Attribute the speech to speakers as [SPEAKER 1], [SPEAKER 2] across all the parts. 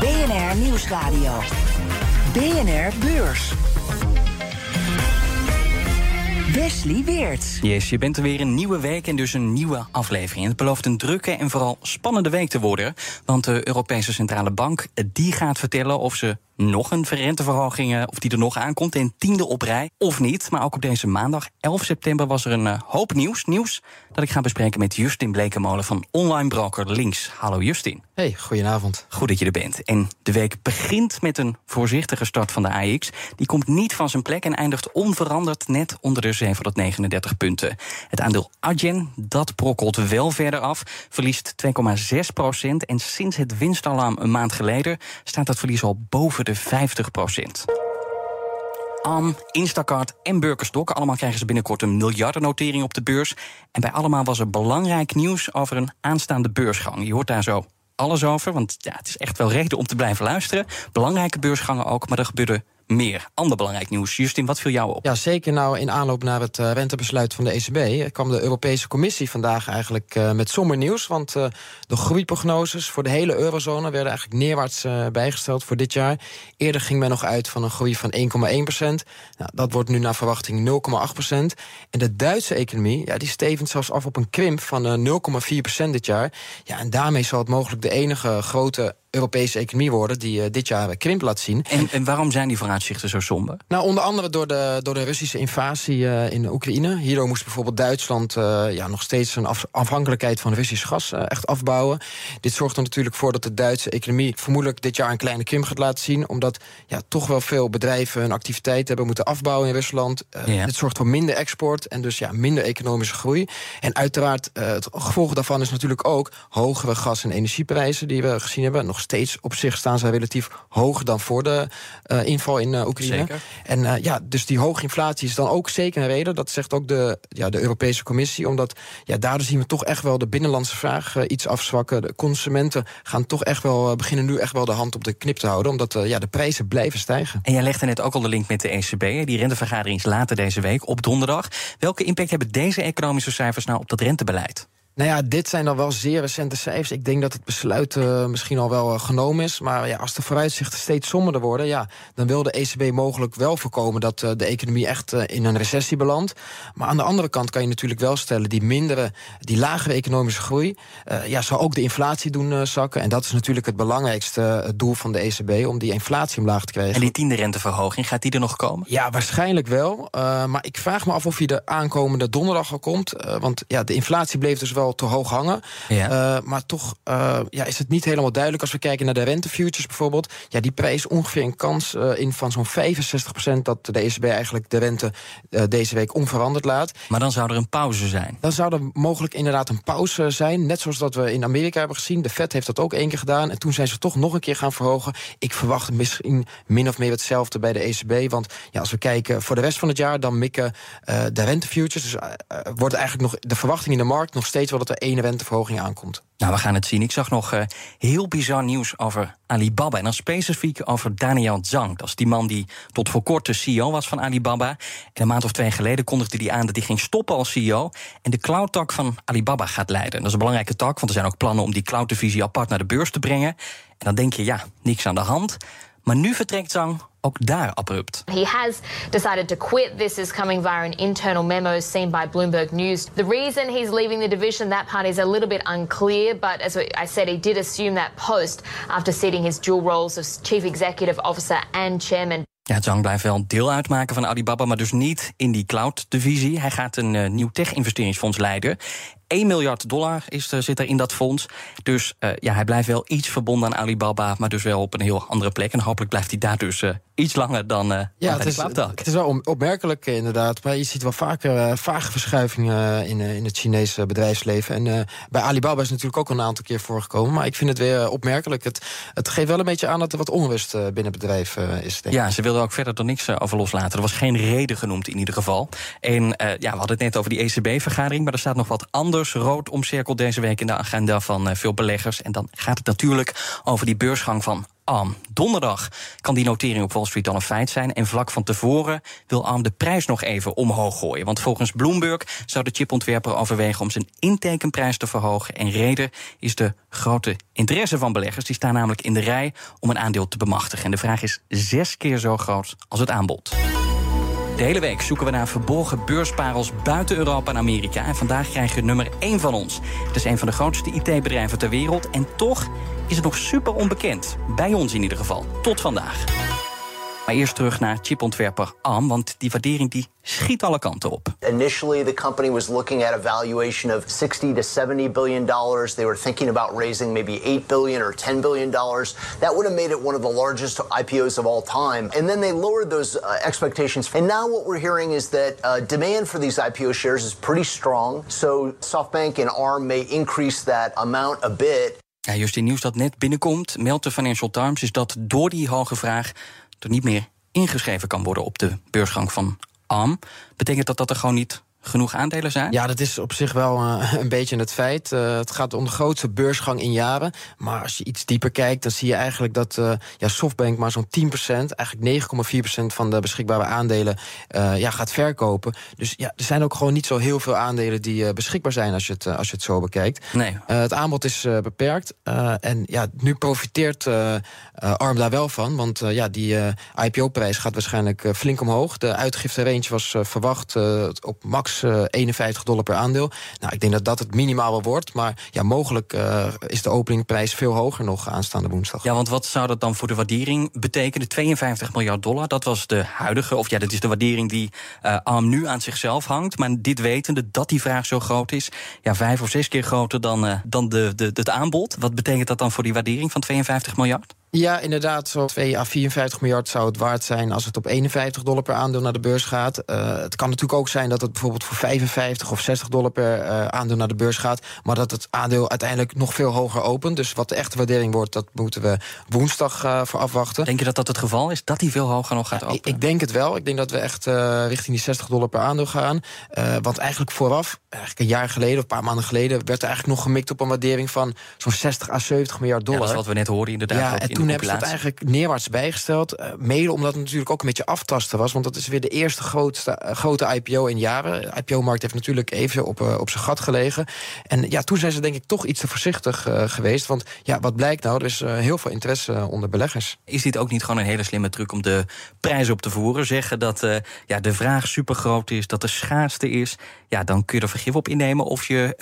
[SPEAKER 1] BNR Nieuwsradio. BNR Beurs. Wesley Weert.
[SPEAKER 2] Yes, je bent er weer een nieuwe week en dus een nieuwe aflevering. Het belooft een drukke en vooral spannende week te worden. Want de Europese Centrale Bank die gaat vertellen of ze nog een renteverhoging, of die er nog aankomt, in tiende op rij, of niet. Maar ook op deze maandag, 11 september, was er een uh, hoop nieuws. Nieuws dat ik ga bespreken met Justin Blekemolen van online broker Links. Hallo Justin.
[SPEAKER 3] Hey, goedenavond.
[SPEAKER 2] Goed dat je er bent. En de week begint met een voorzichtige start van de AX. Die komt niet van zijn plek en eindigt onveranderd net onder de 739 punten. Het aandeel Adyen, dat brokkelt wel verder af, verliest 2,6 procent. En sinds het winstalarm een maand geleden staat dat verlies al boven de 50 procent. Am, Instacart en Burgerstock. Allemaal krijgen ze binnenkort een miljardennotering op de beurs. En bij allemaal was er belangrijk nieuws over een aanstaande beursgang. Je hoort daar zo alles over, want ja, het is echt wel reden om te blijven luisteren. Belangrijke beursgangen ook, maar er gebeurde meer. Ander belangrijk nieuws. Justin, wat viel jou op?
[SPEAKER 3] Ja, zeker nou in aanloop naar het uh, rentebesluit van de ECB... kwam de Europese Commissie vandaag eigenlijk uh, met somber nieuws. Want uh, de groeiprognoses voor de hele eurozone... werden eigenlijk neerwaarts bijgesteld voor dit jaar. Eerder ging men nog uit van een groei van 1,1 procent. Nou, dat wordt nu naar verwachting 0,8 procent. En de Duitse economie ja, die stevend zelfs af op een krimp van 0,4 procent dit jaar. Ja, en daarmee zal het mogelijk de enige grote Europese economie worden die uh, dit jaar krimp laat zien.
[SPEAKER 2] En, en waarom zijn die vooruitzichten zo somber?
[SPEAKER 3] Nou, onder andere door de, door de Russische invasie uh, in Oekraïne. Hierdoor moest bijvoorbeeld Duitsland uh, ja, nog steeds een af, afhankelijkheid van Russisch gas echt afbouwen. Dit zorgt er natuurlijk voor dat de Duitse economie vermoedelijk dit jaar een kleine krimp gaat laten zien. Omdat ja, toch wel veel bedrijven hun activiteit hebben moeten afbouwen in Rusland. Ja. Dit zorgt voor minder export en dus ja, minder economische groei. En uiteraard, het gevolg daarvan is natuurlijk ook hogere gas- en energieprijzen die we gezien hebben. Nog steeds op zich staan zij relatief hoog dan voor de uh, inval in uh, Oekraïne.
[SPEAKER 2] Zeker.
[SPEAKER 3] En uh, ja, dus die hoge inflatie is dan ook zeker een reden. Dat zegt ook de, ja, de Europese Commissie. Omdat ja, daardoor zien we toch echt wel de binnenlandse vraag iets afzwakken. De consumenten gaan toch echt wel beginnen nu echt wel de hand op de knip te houden. Omdat ja, de prijzen blijven stijgen.
[SPEAKER 2] En jij legde net ook al de link met de ECB. Die rentevergadering is later deze week op donderdag. Welke impact hebben deze economische cijfers nou op dat rentebeleid?
[SPEAKER 3] Nou ja, dit zijn dan wel zeer recente cijfers. Ik denk dat het besluit uh, misschien al wel uh, genomen is. Maar ja, als de vooruitzichten steeds somberder worden... Ja, dan wil de ECB mogelijk wel voorkomen dat uh, de economie echt in een recessie belandt. Maar aan de andere kant kan je natuurlijk wel stellen... die mindere, die lagere economische groei... ja, zal ook de inflatie doen zakken. En dat is natuurlijk het belangrijkste doel van de ECB... om die inflatie omlaag te krijgen.
[SPEAKER 2] En die tiende renteverhoging, gaat die er nog komen?
[SPEAKER 3] Ja, waarschijnlijk wel. maar ik vraag me af of hij de aankomende donderdag al komt. want ja, de inflatie bleef dus wel te hoog hangen.
[SPEAKER 2] Ja.
[SPEAKER 3] Uh, maar toch uh, ja, is het niet helemaal duidelijk als we kijken naar de rentefutures bijvoorbeeld. Ja, die prijs ongeveer een kans uh, in van zo'n 65% dat de ECB eigenlijk de rente deze week onveranderd laat.
[SPEAKER 2] Maar dan zou er een pauze zijn?
[SPEAKER 3] Dan zou er mogelijk inderdaad een pauze zijn. Net zoals dat we in Amerika hebben gezien. De Fed heeft dat ook één keer gedaan. En toen zijn ze toch nog een keer gaan verhogen. Ik verwacht misschien min of meer hetzelfde bij de ECB. Want ja, als we kijken voor de rest van het jaar, dan mikken de rentefutures. Dus wordt eigenlijk nog de verwachting in de markt nog steeds wel dat er één renteverhoging aankomt.
[SPEAKER 2] Nou, we gaan het zien. Ik zag nog uh, heel bizar nieuws over Alibaba. En dan specifiek over Daniel Zhang. Dat is die man die tot voor kort de CEO was van Alibaba. En een maand of twee geleden kondigde hij aan dat hij ging stoppen als CEO. En de cloud-tak van Alibaba gaat leiden. Dat is een belangrijke tak, want er zijn ook plannen om die cloud-divisie apart naar de beurs te brengen. En dan denk je, ja, niks aan de hand. Maar nu vertrekt Zhang ook daar abrupt.
[SPEAKER 4] He has decided to quit. This is coming via an internal memo seen by Bloomberg News. The reason he's leaving the division, that part is a little bit unclear, but as I said, he did assume that post after ceding his dual roles of chief executive officer and chairman.
[SPEAKER 2] Ja, Zhang blijft wel deel uitmaken van Alibaba, maar dus niet in die cloud-divisie. Hij gaat een uh, nieuw tech-investeringsfonds leiden. 1 miljard dollar is, uh, zit er in dat fonds. Dus uh, ja, hij blijft wel iets verbonden aan Alibaba, maar dus wel op een heel andere plek. En hopelijk blijft hij daar dus iets langer dan, uh,
[SPEAKER 3] ja,
[SPEAKER 2] het
[SPEAKER 3] is. Het is wel opmerkelijk inderdaad. Maar je ziet wel vaker uh, vage verschuivingen in, in het Chinese bedrijfsleven. En bij Alibaba is natuurlijk ook een aantal keer voorgekomen. Maar ik vind het weer opmerkelijk. Het, het geeft wel een beetje aan dat er wat onrust binnen het bedrijf is. Denk
[SPEAKER 2] ja, ze wilden ook verder er niks over loslaten. Er was geen reden genoemd in ieder geval. En ja, we hadden het net over die ECB-vergadering. Maar er staat nog wat anders rood omcirkeld deze week in de agenda van veel beleggers. En dan gaat het natuurlijk over die beursgang van Donderdag kan die notering op Wall Street al een feit zijn. En vlak van tevoren wil ARM de prijs nog even omhoog gooien. Want volgens Bloomberg zou de chipontwerper overwegen om zijn intekenprijs te verhogen. En reden is de grote interesse van beleggers. Die staan namelijk in de rij om een aandeel te bemachtigen. En de vraag is zes keer zo groot als het aanbod. De hele week zoeken we naar verborgen beursparels buiten Europa en Amerika. En vandaag krijg je nummer 1 van ons. Het is een van de grootste IT-bedrijven ter wereld. En toch is het nog super onbekend. Bij ons in ieder geval. Tot vandaag. Maar eerst terug naar chipontwerper ARM, want die waardering die schiet alle kanten op.
[SPEAKER 5] Initially, the company was looking at a valuation of 60 to 70 billion dollars. They were thinking about raising maybe 8 billion or 10 billion dollars. That would have made it one of the largest IPOs of all time. And then they lowered those uh, expectations. And now what we're hearing is that uh, demand for these IPO shares is pretty strong. So SoftBank and ARM may increase that amount a bit.
[SPEAKER 2] Ja, juist in nieuws dat net binnenkomt, meldt de Financial Times, is dat door die hoge vraag er niet meer ingeschreven kan worden op de beursgang van ARM. Betekent dat dat er gewoon niet genoeg aandelen zijn?
[SPEAKER 3] Ja, dat is op zich wel uh, een beetje het feit. Uh, het gaat om de grootste beursgang in jaren. Maar als je iets dieper kijkt, dan zie je eigenlijk dat uh, ja, Softbank maar zo'n 10%, eigenlijk 9,4% van de beschikbare aandelen ja, gaat verkopen. Dus ja, er zijn ook gewoon niet zo heel veel aandelen die beschikbaar zijn als je het, als je het zo bekijkt.
[SPEAKER 2] Nee.
[SPEAKER 3] het aanbod is beperkt. en ja, nu profiteert ARM daar wel van. Want ja, die IPO-prijs gaat waarschijnlijk flink omhoog. De uitgifterange was verwacht op max 51 dollar per aandeel. Nou, ik denk dat dat het minimaal wordt. Maar ja, mogelijk uh, is de openingprijs veel hoger nog aanstaande woensdag.
[SPEAKER 2] Ja, want wat zou dat dan voor de waardering betekenen? 52 miljard dollar, dat was de huidige... of ja, dat is de waardering die uh, ARM nu aan zichzelf hangt. Maar dit wetende dat die vraag zo groot is... ja, vijf of zes keer groter dan, dan de, de, het aanbod. Wat betekent dat dan voor die waardering van 52 miljard?
[SPEAKER 3] Ja, inderdaad. Zo'n 2 à 54 miljard zou het waard zijn als het op 51 dollar per aandeel naar de beurs gaat. Uh, het kan natuurlijk ook zijn dat het bijvoorbeeld voor 55 of 60 dollar per uh, aandeel naar de beurs gaat. Maar dat het aandeel uiteindelijk nog veel hoger opent. Dus wat de echte waardering wordt, dat moeten we woensdag uh, voor afwachten.
[SPEAKER 2] Denk je dat dat het geval is? Dat die veel hoger nog gaat openen?
[SPEAKER 3] Ik, ik, denk het wel. Ik denk dat we echt richting die 60 dollar per aandeel gaan. want eigenlijk vooraf, eigenlijk een jaar geleden of een paar maanden geleden, werd er eigenlijk nog gemikt op een waardering van zo'n 60 à 70 miljard dollar.
[SPEAKER 2] Ja, dat is wat we net hoorden inderdaad.
[SPEAKER 3] Ja, toen hebben ze het eigenlijk neerwaarts bijgesteld. Uh, mede omdat het natuurlijk ook een beetje aftasten was. Want dat is weer de eerste grootste, uh, grote IPO in jaren. De IPO-markt heeft natuurlijk even op, uh, op zijn gat gelegen. En ja, toen zijn ze denk ik toch iets te voorzichtig geweest. Want ja, wat blijkt nou? Er is heel veel interesse onder beleggers.
[SPEAKER 2] Is dit ook niet gewoon een hele slimme truc om de prijs op te voeren? Zeggen dat ja, de vraag super groot is, dat er schaarste is. Ja, dan kun je er vergif op innemen of je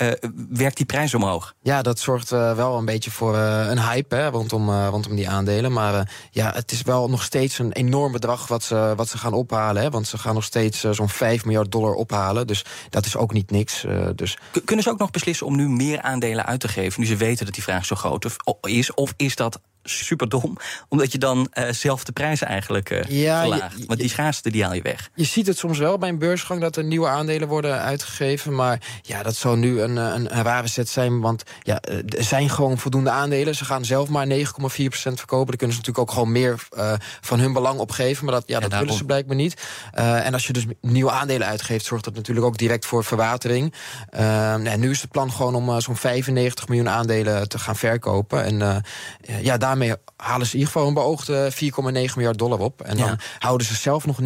[SPEAKER 2] werkt die prijs omhoog.
[SPEAKER 3] Ja, dat zorgt wel een beetje voor een hype hè, rondom, rondom die aandelen. Maar ja, het is wel nog steeds een enorm bedrag wat ze, wat ze gaan ophalen. Hè, want ze gaan nog steeds zo'n 5 miljard dollar ophalen. Dus dat is ook niet niks. Dus.
[SPEAKER 2] Kunnen ze ook nog beslissen om nu meer aandelen uit te geven... nu ze weten dat die vraag zo groot is? Of is dat super dom. Omdat je dan uh, zelf de prijzen eigenlijk uh, ja, verlaagt. Je, Want die schaarste die haal je weg.
[SPEAKER 3] Je ziet het soms wel bij een beursgang dat er nieuwe aandelen worden uitgegeven. Maar ja, dat zou nu een, een, een rare set zijn. Want ja, er zijn gewoon voldoende aandelen. Ze gaan zelf maar 9,4% verkopen. Daar kunnen ze natuurlijk ook gewoon meer uh, van hun belang opgeven. Maar dat, ja, dat willen ze blijkbaar niet. en als je dus nieuwe aandelen uitgeeft, zorgt dat natuurlijk ook direct voor verwatering. en nu is het plan gewoon om zo'n 95 miljoen aandelen te gaan verkopen. En ja, daar daarmee halen ze in ieder geval een beoogde 4,9 miljard dollar op. En dan houden ze zelf nog 90%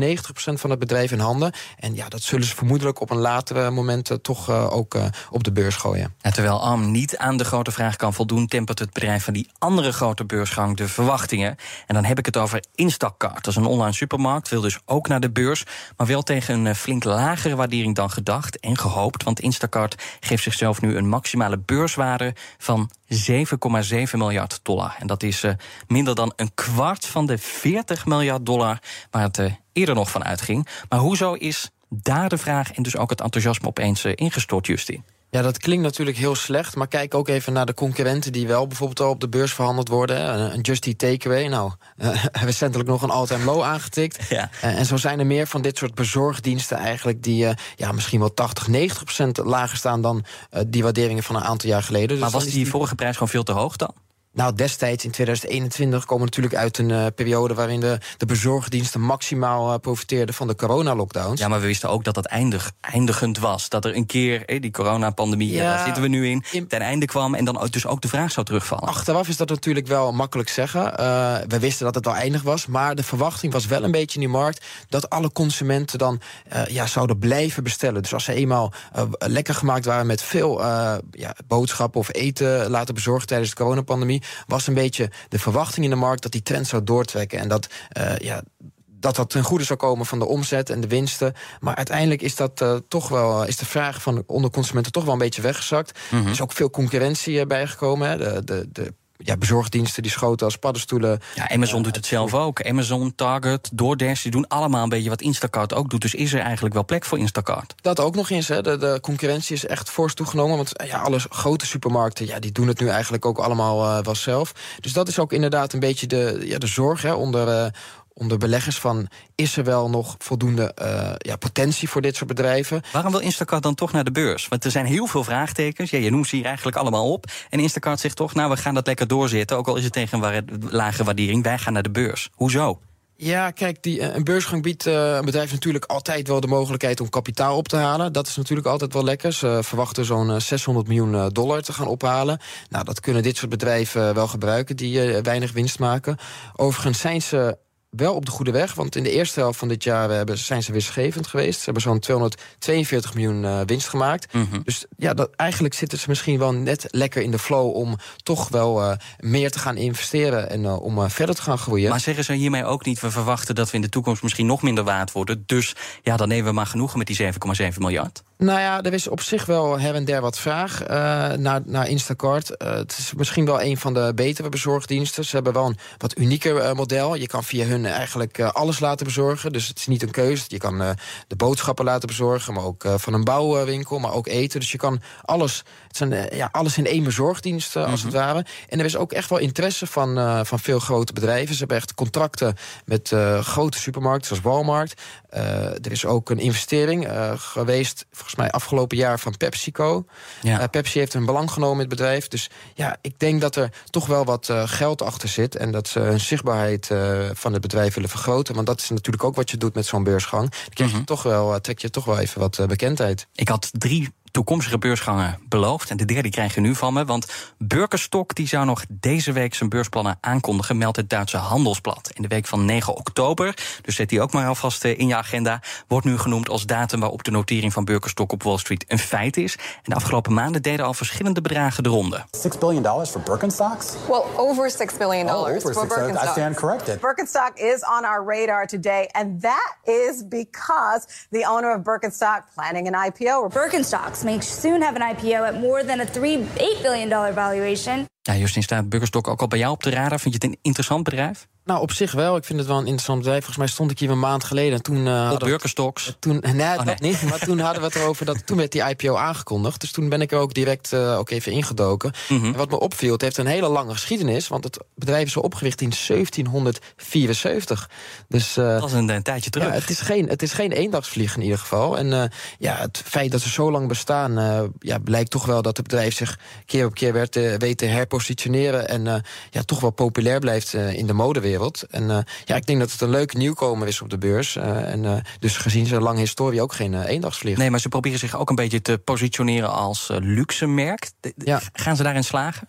[SPEAKER 3] van het bedrijf in handen. En ja, dat zullen ze vermoedelijk op een latere moment toch uh, ook uh, op de beurs gooien.
[SPEAKER 2] Terwijl ARM niet aan de grote vraag kan voldoen, tempert het bedrijf van die andere grote beursgang de verwachtingen. En dan heb ik het over Instacart. Dat is een online supermarkt, wil dus ook naar de beurs, maar wel tegen een flink lagere waardering dan gedacht en gehoopt. Want Instacart geeft zichzelf nu een maximale beurswaarde van 7,7 miljard dollar. En dat is uh, minder dan een kwart van de 40 miljard dollar waar het uh, eerder nog van uitging. Maar hoezo is daar de vraag en dus ook het enthousiasme opeens uh, ingestort, Justin?
[SPEAKER 3] Ja, dat klinkt natuurlijk heel slecht. Maar kijk ook even naar de concurrenten die wel bijvoorbeeld al op de beurs verhandeld worden. Een Just Eat Takeaway. Nou, uh, recentelijk nog een all-time low aangetikt.
[SPEAKER 2] Ja.
[SPEAKER 3] Uh, en zo zijn er meer van dit soort bezorgdiensten eigenlijk... die uh, ja, misschien wel 80, 90 procent lager staan dan die waarderingen van een aantal jaar geleden. Dus
[SPEAKER 2] maar was die, die vorige prijs gewoon veel te hoog dan?
[SPEAKER 3] Nou, destijds in 2021 komen we natuurlijk uit een uh, periode waarin de, de bezorgdiensten maximaal uh, profiteerden van de coronalockdowns.
[SPEAKER 2] Ja, maar we wisten ook dat dat eindig, eindigend was. Dat er een keer eh, die coronapandemie, ja, daar zitten we nu in, in, ten einde kwam en dan dus ook de vraag zou terugvallen.
[SPEAKER 3] Achteraf is dat natuurlijk wel makkelijk zeggen. Uh, we wisten dat het al eindig was, maar de verwachting was wel een beetje in die markt dat alle consumenten dan ja, zouden blijven bestellen. Dus als ze eenmaal lekker gemaakt waren met veel ja, boodschappen of eten laten bezorgen tijdens de coronapandemie was een beetje de verwachting in de markt dat die trend zou doortrekken. En dat, uh, ja, dat dat ten goede zou komen van de omzet en de winsten. Maar uiteindelijk is dat uh, toch wel is de vraag van onder consumenten toch wel een beetje weggezakt. Mm -hmm. Er is ook veel concurrentie bijgekomen. Hè. De, de, de ja, bezorgdiensten die schoten als paddenstoelen.
[SPEAKER 2] Ja, Amazon uh, doet het zelf ook. Amazon, Target, DoorDash, die doen allemaal een beetje wat Instacart ook doet. Dus is er eigenlijk wel plek voor Instacart?
[SPEAKER 3] Dat ook nog eens. Hè. De, de concurrentie is echt fors toegenomen. Want ja, alle grote supermarkten ja, die doen het nu eigenlijk ook allemaal uh, wel zelf. Dus dat is ook inderdaad een beetje de, ja, de zorg hè, onder, uh, onder beleggers van... is er wel nog voldoende uh, ja, potentie voor dit soort bedrijven?
[SPEAKER 2] Waarom wil Instacart dan toch naar de beurs? Want er zijn heel veel vraagtekens. Ja, je noemt ze hier eigenlijk allemaal op. En Instacart zegt toch, nou, we gaan dat lekker doorzetten... ook al is het tegen een lage waardering. Wij gaan naar de beurs. Hoezo?
[SPEAKER 3] Ja, kijk, die, een beursgang biedt uh, een bedrijf natuurlijk altijd wel de mogelijkheid om kapitaal op te halen. Dat is natuurlijk altijd wel lekker. Ze verwachten zo'n 600 miljoen dollar te gaan ophalen. Nou, dat kunnen dit soort bedrijven wel gebruiken die uh, weinig winst maken. Overigens zijn ze wel op de goede weg. Want in de eerste helft van dit jaar hebben, zijn ze winstgevend geweest. Ze hebben zo'n 242 miljoen uh, winst gemaakt.
[SPEAKER 2] Mhm.
[SPEAKER 3] Mm -hmm. Dus ja, dat, eigenlijk zitten ze misschien wel net lekker in de flow... om toch wel uh, meer te gaan investeren en uh, om verder te gaan groeien.
[SPEAKER 2] Maar zeggen ze hiermee ook niet... we verwachten dat we in de toekomst misschien nog minder waard worden... dus ja, dan nemen we maar genoegen met die 7,7 miljard?
[SPEAKER 3] Nou ja, er is op zich wel her en der wat vraag naar, naar Instacart. het is misschien wel een van de betere bezorgdiensten. Ze hebben wel een wat unieker model. Je kan via hun eigenlijk uh, alles laten bezorgen. Dus het is niet een keuze. Je kan uh, de boodschappen laten bezorgen, maar ook uh, van een bouwwinkel, maar ook eten. Dus je kan alles, het zijn, ja, alles in één bezorgdienst, als mm -hmm. het ware. En er is ook echt wel interesse van, van veel grote bedrijven. Ze hebben echt contracten met grote supermarkten, zoals Walmart. er is ook een investering geweest, volgens mij afgelopen jaar, van PepsiCo.
[SPEAKER 2] Ja.
[SPEAKER 3] Pepsi heeft een belang genomen in het bedrijf. Dus ja, ik denk dat er toch wel wat geld achter zit. En dat ze hun zichtbaarheid van het bedrijf willen vergroten. Want dat is natuurlijk ook wat je doet met zo'n beursgang. Dan krijg je
[SPEAKER 2] Mhm.
[SPEAKER 3] toch wel, trek je toch wel even wat bekendheid.
[SPEAKER 2] Ik had drie toekomstige beursgangen beloofd. En de derde krijg je nu van me. Want Burkerstok die zou nog deze week zijn beursplannen aankondigen, meldt het Duitse Handelsblad. In de week van 9 oktober, dus zet die ook maar alvast in je agenda, wordt nu genoemd als datum waarop de notering van Burkerstok op Wall Street een feit is. En de afgelopen maanden deden al verschillende bedragen de ronde.
[SPEAKER 6] 6 billion dollars for Birkenstocks?
[SPEAKER 7] Well, over 6 billion dollars
[SPEAKER 6] oh,
[SPEAKER 7] for
[SPEAKER 6] six,
[SPEAKER 7] Birkenstock.
[SPEAKER 6] I stand corrected.
[SPEAKER 7] Birkenstock is on our radar today, and that is because the owner of Birkenstock planning an IPO.
[SPEAKER 8] Birkenstocks may soon have an IPO at more than a 3, $8 billion valuation.
[SPEAKER 2] Ja, Justin, staat Burkerstok ook al bij jou op de radar? Vind je het een interessant bedrijf?
[SPEAKER 3] Nou, op zich wel. Ik vind het wel een interessant bedrijf. Volgens mij stond ik hier een maand geleden. En toen, uh,
[SPEAKER 2] op Burkerstoks?
[SPEAKER 3] Toen, nee,
[SPEAKER 2] oh,
[SPEAKER 3] dat
[SPEAKER 2] nee.
[SPEAKER 3] niet. Maar toen hadden we het erover dat toen werd die IPO aangekondigd. Dus toen ben ik er ook direct uh, ook even ingedoken.
[SPEAKER 2] Mhm.
[SPEAKER 3] Mm -hmm. En wat me opviel, het heeft een hele lange geschiedenis. Want het bedrijf is al opgericht in 1774. Dus,
[SPEAKER 2] dat is een, een, tijdje terug.
[SPEAKER 3] Ja, het, is geen, het is geen eendagsvlieg in ieder geval. En ja, het feit dat ze zo lang bestaan... Ja, blijkt toch wel dat het bedrijf zich keer op keer werd, weet te herpositioneren... en uh, ja, toch wel populair blijft uh, in de modewereld. En uh, ja, ik denk dat het een leuke nieuwkomer is op de beurs. En dus gezien zijn lange historie ook geen eendagsvlieg.
[SPEAKER 2] Nee, maar ze proberen zich ook een beetje te positioneren als luxe merk. De,
[SPEAKER 3] ja.
[SPEAKER 2] Gaan ze daarin slagen?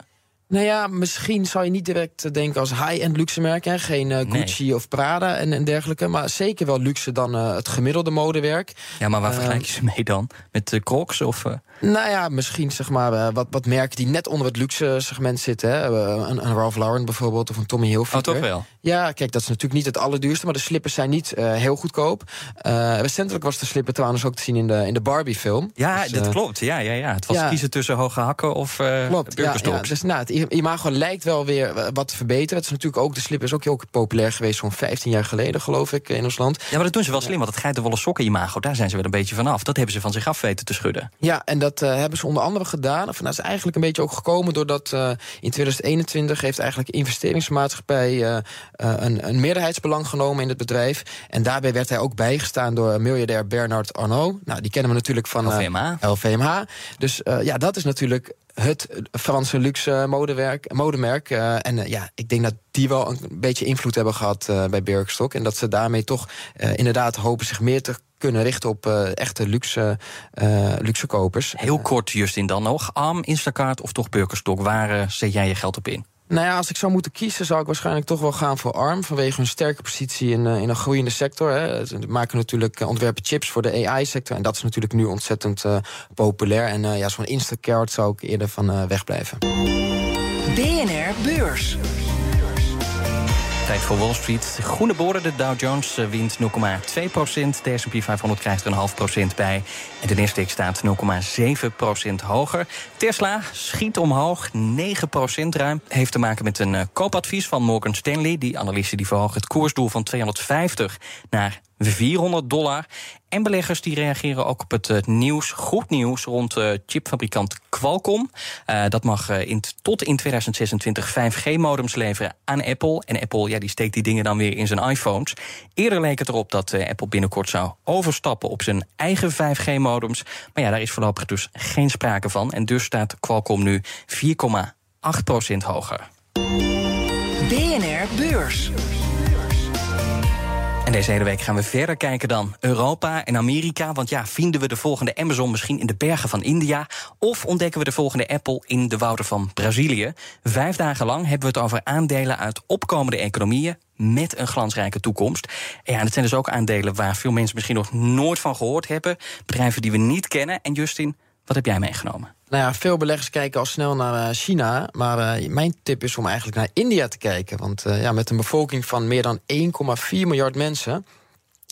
[SPEAKER 3] Nou ja, misschien zou je niet direct denken als high-end luxe merk. Hè? Geen uh, Gucci
[SPEAKER 2] nee.
[SPEAKER 3] of Prada en, en, dergelijke. Maar zeker wel luxe dan uh, het gemiddelde modewerk.
[SPEAKER 2] Ja, maar waar uh, vergelijk je ze mee dan? Met uh, Crocs of...
[SPEAKER 3] Nou ja, misschien zeg maar wat, wat merken die net onder het luxe segment zitten. Hè? Een, een, Ralph Lauren bijvoorbeeld of een Tommy Hilfiger.
[SPEAKER 2] Oh, toch wel?
[SPEAKER 3] Ja, kijk, dat is natuurlijk niet het allerduurste. Maar de slippers zijn niet heel goedkoop. recentelijk was de slipper trouwens ook te zien in de, in de Barbie-film.
[SPEAKER 2] Ja, dus, dat klopt. Ja, ja, ja. Het was ja. kiezen tussen hoge hakken of
[SPEAKER 3] klopt, ja, ja, Dus nou, het imago lijkt wel weer wat te verbeteren. Het is natuurlijk ook, de slip is ook heel populair geweest zo'n 15 jaar geleden, geloof ik, in ons land.
[SPEAKER 2] Ja, maar dat doen ze wel slim, want het geitenwolle sokken imago, daar zijn ze wel een beetje vanaf. Dat hebben ze van zich af weten te schudden.
[SPEAKER 3] Ja, en dat uh, hebben ze onder andere gedaan. Of, nou, dat is eigenlijk een beetje ook gekomen doordat uh, in 2021 heeft eigenlijk de investeringsmaatschappij uh, een, een, meerderheidsbelang genomen in het bedrijf. En daarbij werd hij ook bijgestaan door miljardair Bernard Arnault. Nou, die kennen we natuurlijk van
[SPEAKER 2] LVMH.
[SPEAKER 3] LVMH. Dus ja, dat is natuurlijk het Franse luxe modewerk, modemerk. Uh, en uh, ja, ik denk dat die wel een beetje invloed hebben gehad uh, bij Birkenstock. En dat ze daarmee toch inderdaad hopen zich meer te kunnen richten op echte luxe, luxe kopers.
[SPEAKER 2] Heel kort, Justin, dan nog. Arm, Instacart of toch Birkenstock? Waar zet jij je geld op in?
[SPEAKER 3] Nou ja, als ik zou moeten kiezen, zou ik waarschijnlijk toch wel gaan voor ARM. Vanwege hun sterke positie in, uh, in een groeiende sector. Hè. Ze maken natuurlijk uh, ontwerpen chips voor de AI-sector. En dat is natuurlijk nu ontzettend uh, populair. En ja, zo'n Instacart zou ik eerder van wegblijven.
[SPEAKER 1] BNR Beurs.
[SPEAKER 2] Tijd voor Wall Street. Groene borden. De Dow Jones wint 0,2% De S&P 500 krijgt er een half procent bij. En de Nasdaq staat 0,7% hoger. Tesla schiet omhoog, 9% ruim. Heeft te maken met een koopadvies van Morgan Stanley. Die analisten die verhogen het koersdoel van 250 naar 400 dollar. En beleggers die reageren ook op het uh, nieuws, goed nieuws rond uh, chipfabrikant Qualcomm. Uh, dat mag in tot in 2026 5G-modems leveren aan Apple. En Apple ja, die steekt die dingen dan weer in zijn iPhones. Eerder leek het erop dat Apple binnenkort zou overstappen op zijn eigen 5G-modems. Maar ja, daar is voorlopig dus geen sprake van. En dus staat Qualcomm nu 4,8% hoger.
[SPEAKER 1] BNR Beurs.
[SPEAKER 2] Deze hele week gaan we verder kijken dan Europa en Amerika. Want ja, vinden we de volgende Amazon misschien in de bergen van India? Of ontdekken we de volgende Apple in de wouden van Brazilië? Vijf dagen lang hebben we het over aandelen uit opkomende economieën met een glansrijke toekomst. En ja, en zijn dus ook aandelen waar veel mensen misschien nog nooit van gehoord hebben. Bedrijven die we niet kennen. En Justin, wat heb jij meegenomen?
[SPEAKER 3] Nou ja, veel beleggers kijken al snel naar China. Maar uh, mijn tip is om eigenlijk naar India te kijken. Want uh, ja, met een bevolking van meer dan 1,4 miljard mensen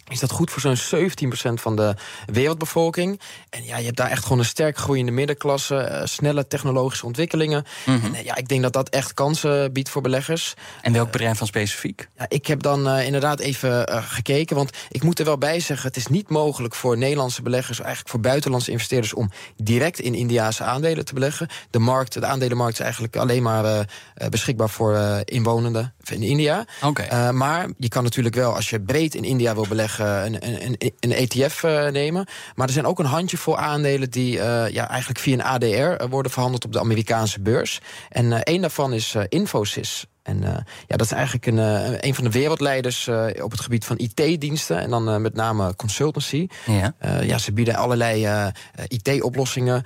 [SPEAKER 3] is dat goed voor zo'n 17% van de wereldbevolking. En ja, je hebt daar echt gewoon een sterk groeiende middenklasse, uh, snelle technologische ontwikkelingen. Mm -hmm. En ja, ik denk dat dat echt kansen biedt voor beleggers.
[SPEAKER 2] En welk bedrijf van specifiek?
[SPEAKER 3] Ja, ik heb dan uh, inderdaad even gekeken, want ik moet er wel bij zeggen, het is niet mogelijk voor Nederlandse beleggers, eigenlijk voor buitenlandse investeerders, om direct in Indiaanse aandelen te beleggen. De markt, de aandelenmarkt is eigenlijk alleen maar beschikbaar voor inwonenden in India.
[SPEAKER 2] Okay.
[SPEAKER 3] maar je kan natuurlijk wel, als je breed in India wil beleggen, een, een, een ETF uh, nemen. Maar er zijn ook een handjevol aandelen die uh, ja, eigenlijk via een ADR worden verhandeld op de Amerikaanse beurs. En één daarvan is Infosys. En uh, ja, dat is eigenlijk een, uh, een van de wereldleiders uh, op het gebied van IT-diensten. En dan met name consultancy.
[SPEAKER 2] Ja.
[SPEAKER 3] ja, ze bieden allerlei IT-oplossingen.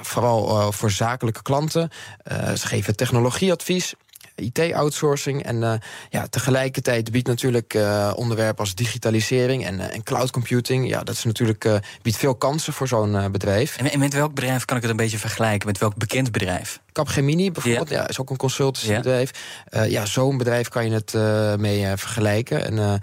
[SPEAKER 3] vooral voor zakelijke klanten. ze geven technologieadvies. IT-outsourcing. En uh, ja, tegelijkertijd biedt natuurlijk uh, onderwerpen als digitalisering en, uh, en cloud computing. Ja, dat is natuurlijk, biedt veel kansen voor zo'n bedrijf.
[SPEAKER 2] En, en, met welk bedrijf kan ik het een beetje vergelijken? Met welk bekend bedrijf?
[SPEAKER 3] Capgemini bijvoorbeeld, ja. ja is ook een consultancybedrijf. Ja, ja zo'n bedrijf kan je het mee vergelijken. En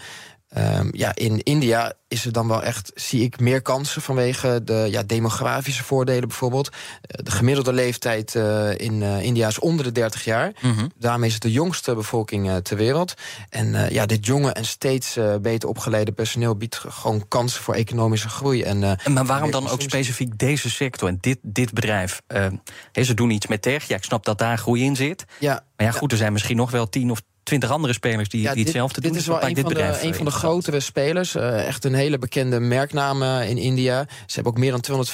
[SPEAKER 3] Um, ja, in India is er dan wel echt, zie ik, meer kansen vanwege de ja, demografische voordelen bijvoorbeeld. De gemiddelde leeftijd uh, in uh, India is onder de 30 jaar.
[SPEAKER 2] Mm -hmm.
[SPEAKER 3] Daarmee is het de jongste bevolking uh, ter wereld. En ja, dit jonge en steeds beter opgeleide personeel biedt gewoon kansen voor economische groei. En,
[SPEAKER 2] maar waarom dan ook specifiek deze sector en dit, dit bedrijf? ze doen iets met tech, ja, ik snap dat daar groei in zit.
[SPEAKER 3] Ja,
[SPEAKER 2] maar ja, goed, er zijn misschien nog wel tien of twintig andere spelers die,
[SPEAKER 3] ja,
[SPEAKER 2] die hetzelfde
[SPEAKER 3] dit,
[SPEAKER 2] doen.
[SPEAKER 3] Dit is wel een,
[SPEAKER 2] dit
[SPEAKER 3] van de, een van de grotere spelers. Uh, echt een hele bekende merknaam in India. Ze hebben ook meer dan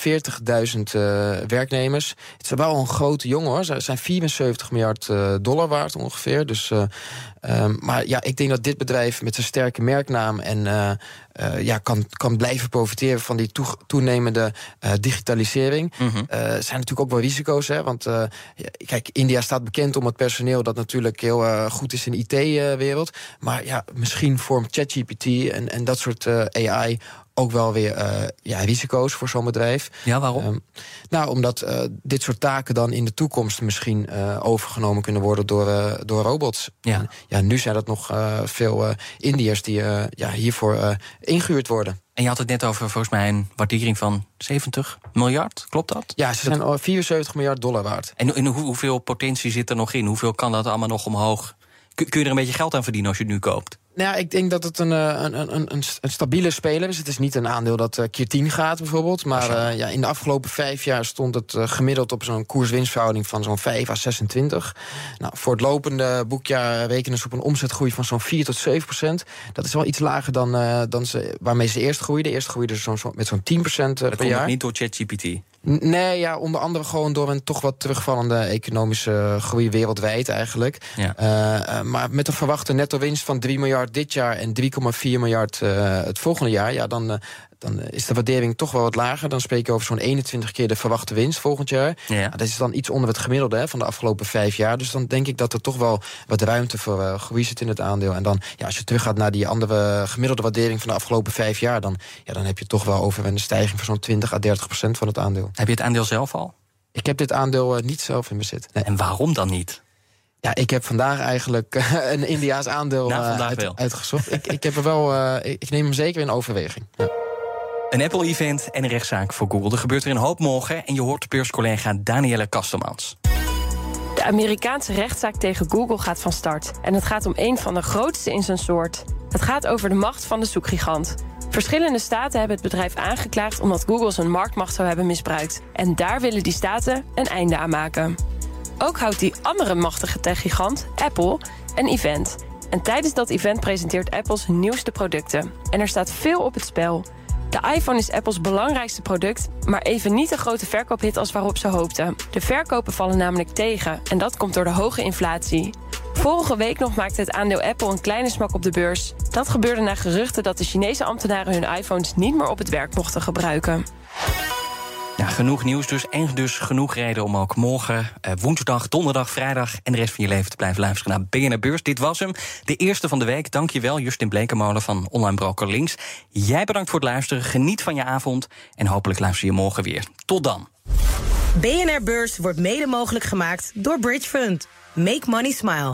[SPEAKER 3] 240.000 uh, werknemers. Het is wel een grote jongen hoor. Ze zijn 74 miljard dollar waard ongeveer. Dus, um, maar ja, ik denk dat dit bedrijf met zijn sterke merknaam en uh, ja, kan, kan blijven profiteren van die toe, toenemende uh, digitalisering.
[SPEAKER 2] Mm -hmm.
[SPEAKER 3] uh, zijn natuurlijk ook wel risico's. Hè, want kijk, India staat bekend om het personeel dat natuurlijk heel goed is in de IT-wereld. Maar ja, misschien vormt ChatGPT en, en dat soort AI ook wel weer uh, ja, risico's voor zo'n bedrijf.
[SPEAKER 2] Ja, waarom?
[SPEAKER 3] Um, nou, omdat uh, dit soort taken dan in de toekomst misschien uh, overgenomen kunnen worden door, door robots.
[SPEAKER 2] Ja.
[SPEAKER 3] En, ja, nu zijn dat nog veel Indiërs die ja, hiervoor ingehuurd worden.
[SPEAKER 2] En je had het net over volgens mij een waardering van 70 miljard, klopt dat?
[SPEAKER 3] Ja, ze zijn al 74 miljard dollar waard.
[SPEAKER 2] En, en hoe- hoeveel potentie zit er nog in? Hoeveel kan dat allemaal nog omhoog? Kun, kun je er een beetje geld aan verdienen als je het nu koopt?
[SPEAKER 3] Nou, ja, ik denk dat het een, eh, een, een, een, een stabiele speler is. Het is niet een aandeel dat eh, keer 10 gaat, bijvoorbeeld. Maar eh, ja, in de afgelopen vijf jaar stond het gemiddeld op zo'n koers-winstverhouding van zo'n 5 à 26. Nou, voor het lopende boekjaar rekenen ze op een omzetgroei van zo'n 4 tot 7 procent. Dat is wel iets lager dan, dan ze, waarmee ze eerst groeiden. Eerst groeiden ze zo'n, zo- met zo'n 10 procent
[SPEAKER 2] Dat
[SPEAKER 3] per
[SPEAKER 2] komt nog
[SPEAKER 3] jaar.
[SPEAKER 2] niet door ChatGPT.
[SPEAKER 3] Nee, ja, onder andere gewoon door een toch wat terugvallende economische groei wereldwijd eigenlijk.
[SPEAKER 2] Ja.
[SPEAKER 3] Eh, eh, maar met een verwachte netto winst van 3 miljard dit jaar en 3,4 miljard eh, het volgende jaar, ja, dan, dan is de waardering toch wel wat lager. Dan spreek je over zo'n 21 keer de verwachte winst volgend jaar.
[SPEAKER 2] Ja.
[SPEAKER 3] Nou, dat is dan iets onder het gemiddelde hè, van de afgelopen vijf jaar. Dus dan denk ik dat er toch wel wat ruimte voor eh, groei zit in het aandeel. En dan, ja, als je teruggaat naar die andere gemiddelde waardering van de afgelopen vijf jaar, dan, ja, dan heb je toch wel over een stijging van zo'n 20 à 30 procent van het aandeel.
[SPEAKER 2] Heb je het aandeel zelf al?
[SPEAKER 3] Ik heb dit aandeel eh, niet zelf in bezit. Nee.
[SPEAKER 2] En waarom dan niet?
[SPEAKER 3] Ja, ik heb vandaag eigenlijk eh, een Indiaas aandeel
[SPEAKER 2] Nou,
[SPEAKER 3] eh, uit- uitgezocht. ik, ik heb er wel, eh, ik, ik neem hem zeker in overweging. Ja.
[SPEAKER 2] Een Apple-event en een rechtszaak voor Google. Er gebeurt er een hoop morgen en je hoort beurscollega Danielle Kastelmans.
[SPEAKER 9] De Amerikaanse rechtszaak tegen Google gaat van start. En het gaat om een van de grootste in zijn soort. Het gaat over de macht van de zoekgigant. Verschillende staten hebben het bedrijf aangeklaagd omdat Google zijn marktmacht zou hebben misbruikt. En daar willen die staten een einde aan maken. Ook houdt die andere machtige techgigant, Apple, een event. En tijdens dat event presenteert Apple zijn nieuwste producten. En er staat veel op het spel. De iPhone is Apples belangrijkste product, maar even niet de grote verkoophit als waarop ze hoopten. De verkopen vallen namelijk tegen en dat komt door de hoge inflatie. Vorige week nog maakte het aandeel Apple een kleine smak op de beurs. Dat gebeurde na geruchten dat de Chinese ambtenaren hun iPhones niet meer op het werk mochten gebruiken.
[SPEAKER 2] Genoeg nieuws dus en dus genoeg reden om ook morgen, eh, woensdag, donderdag, vrijdag... en de rest van je leven te blijven luisteren naar BNR Beurs. Dit was hem, de eerste van de week. Dank je wel, Justin Blekemolen van Online Broker Links. Jij bedankt voor het luisteren, geniet van je avond... en hopelijk luister je morgen weer. Tot dan.
[SPEAKER 10] BNR Beurs wordt mede mogelijk gemaakt door Bridge Fund. Make money smile.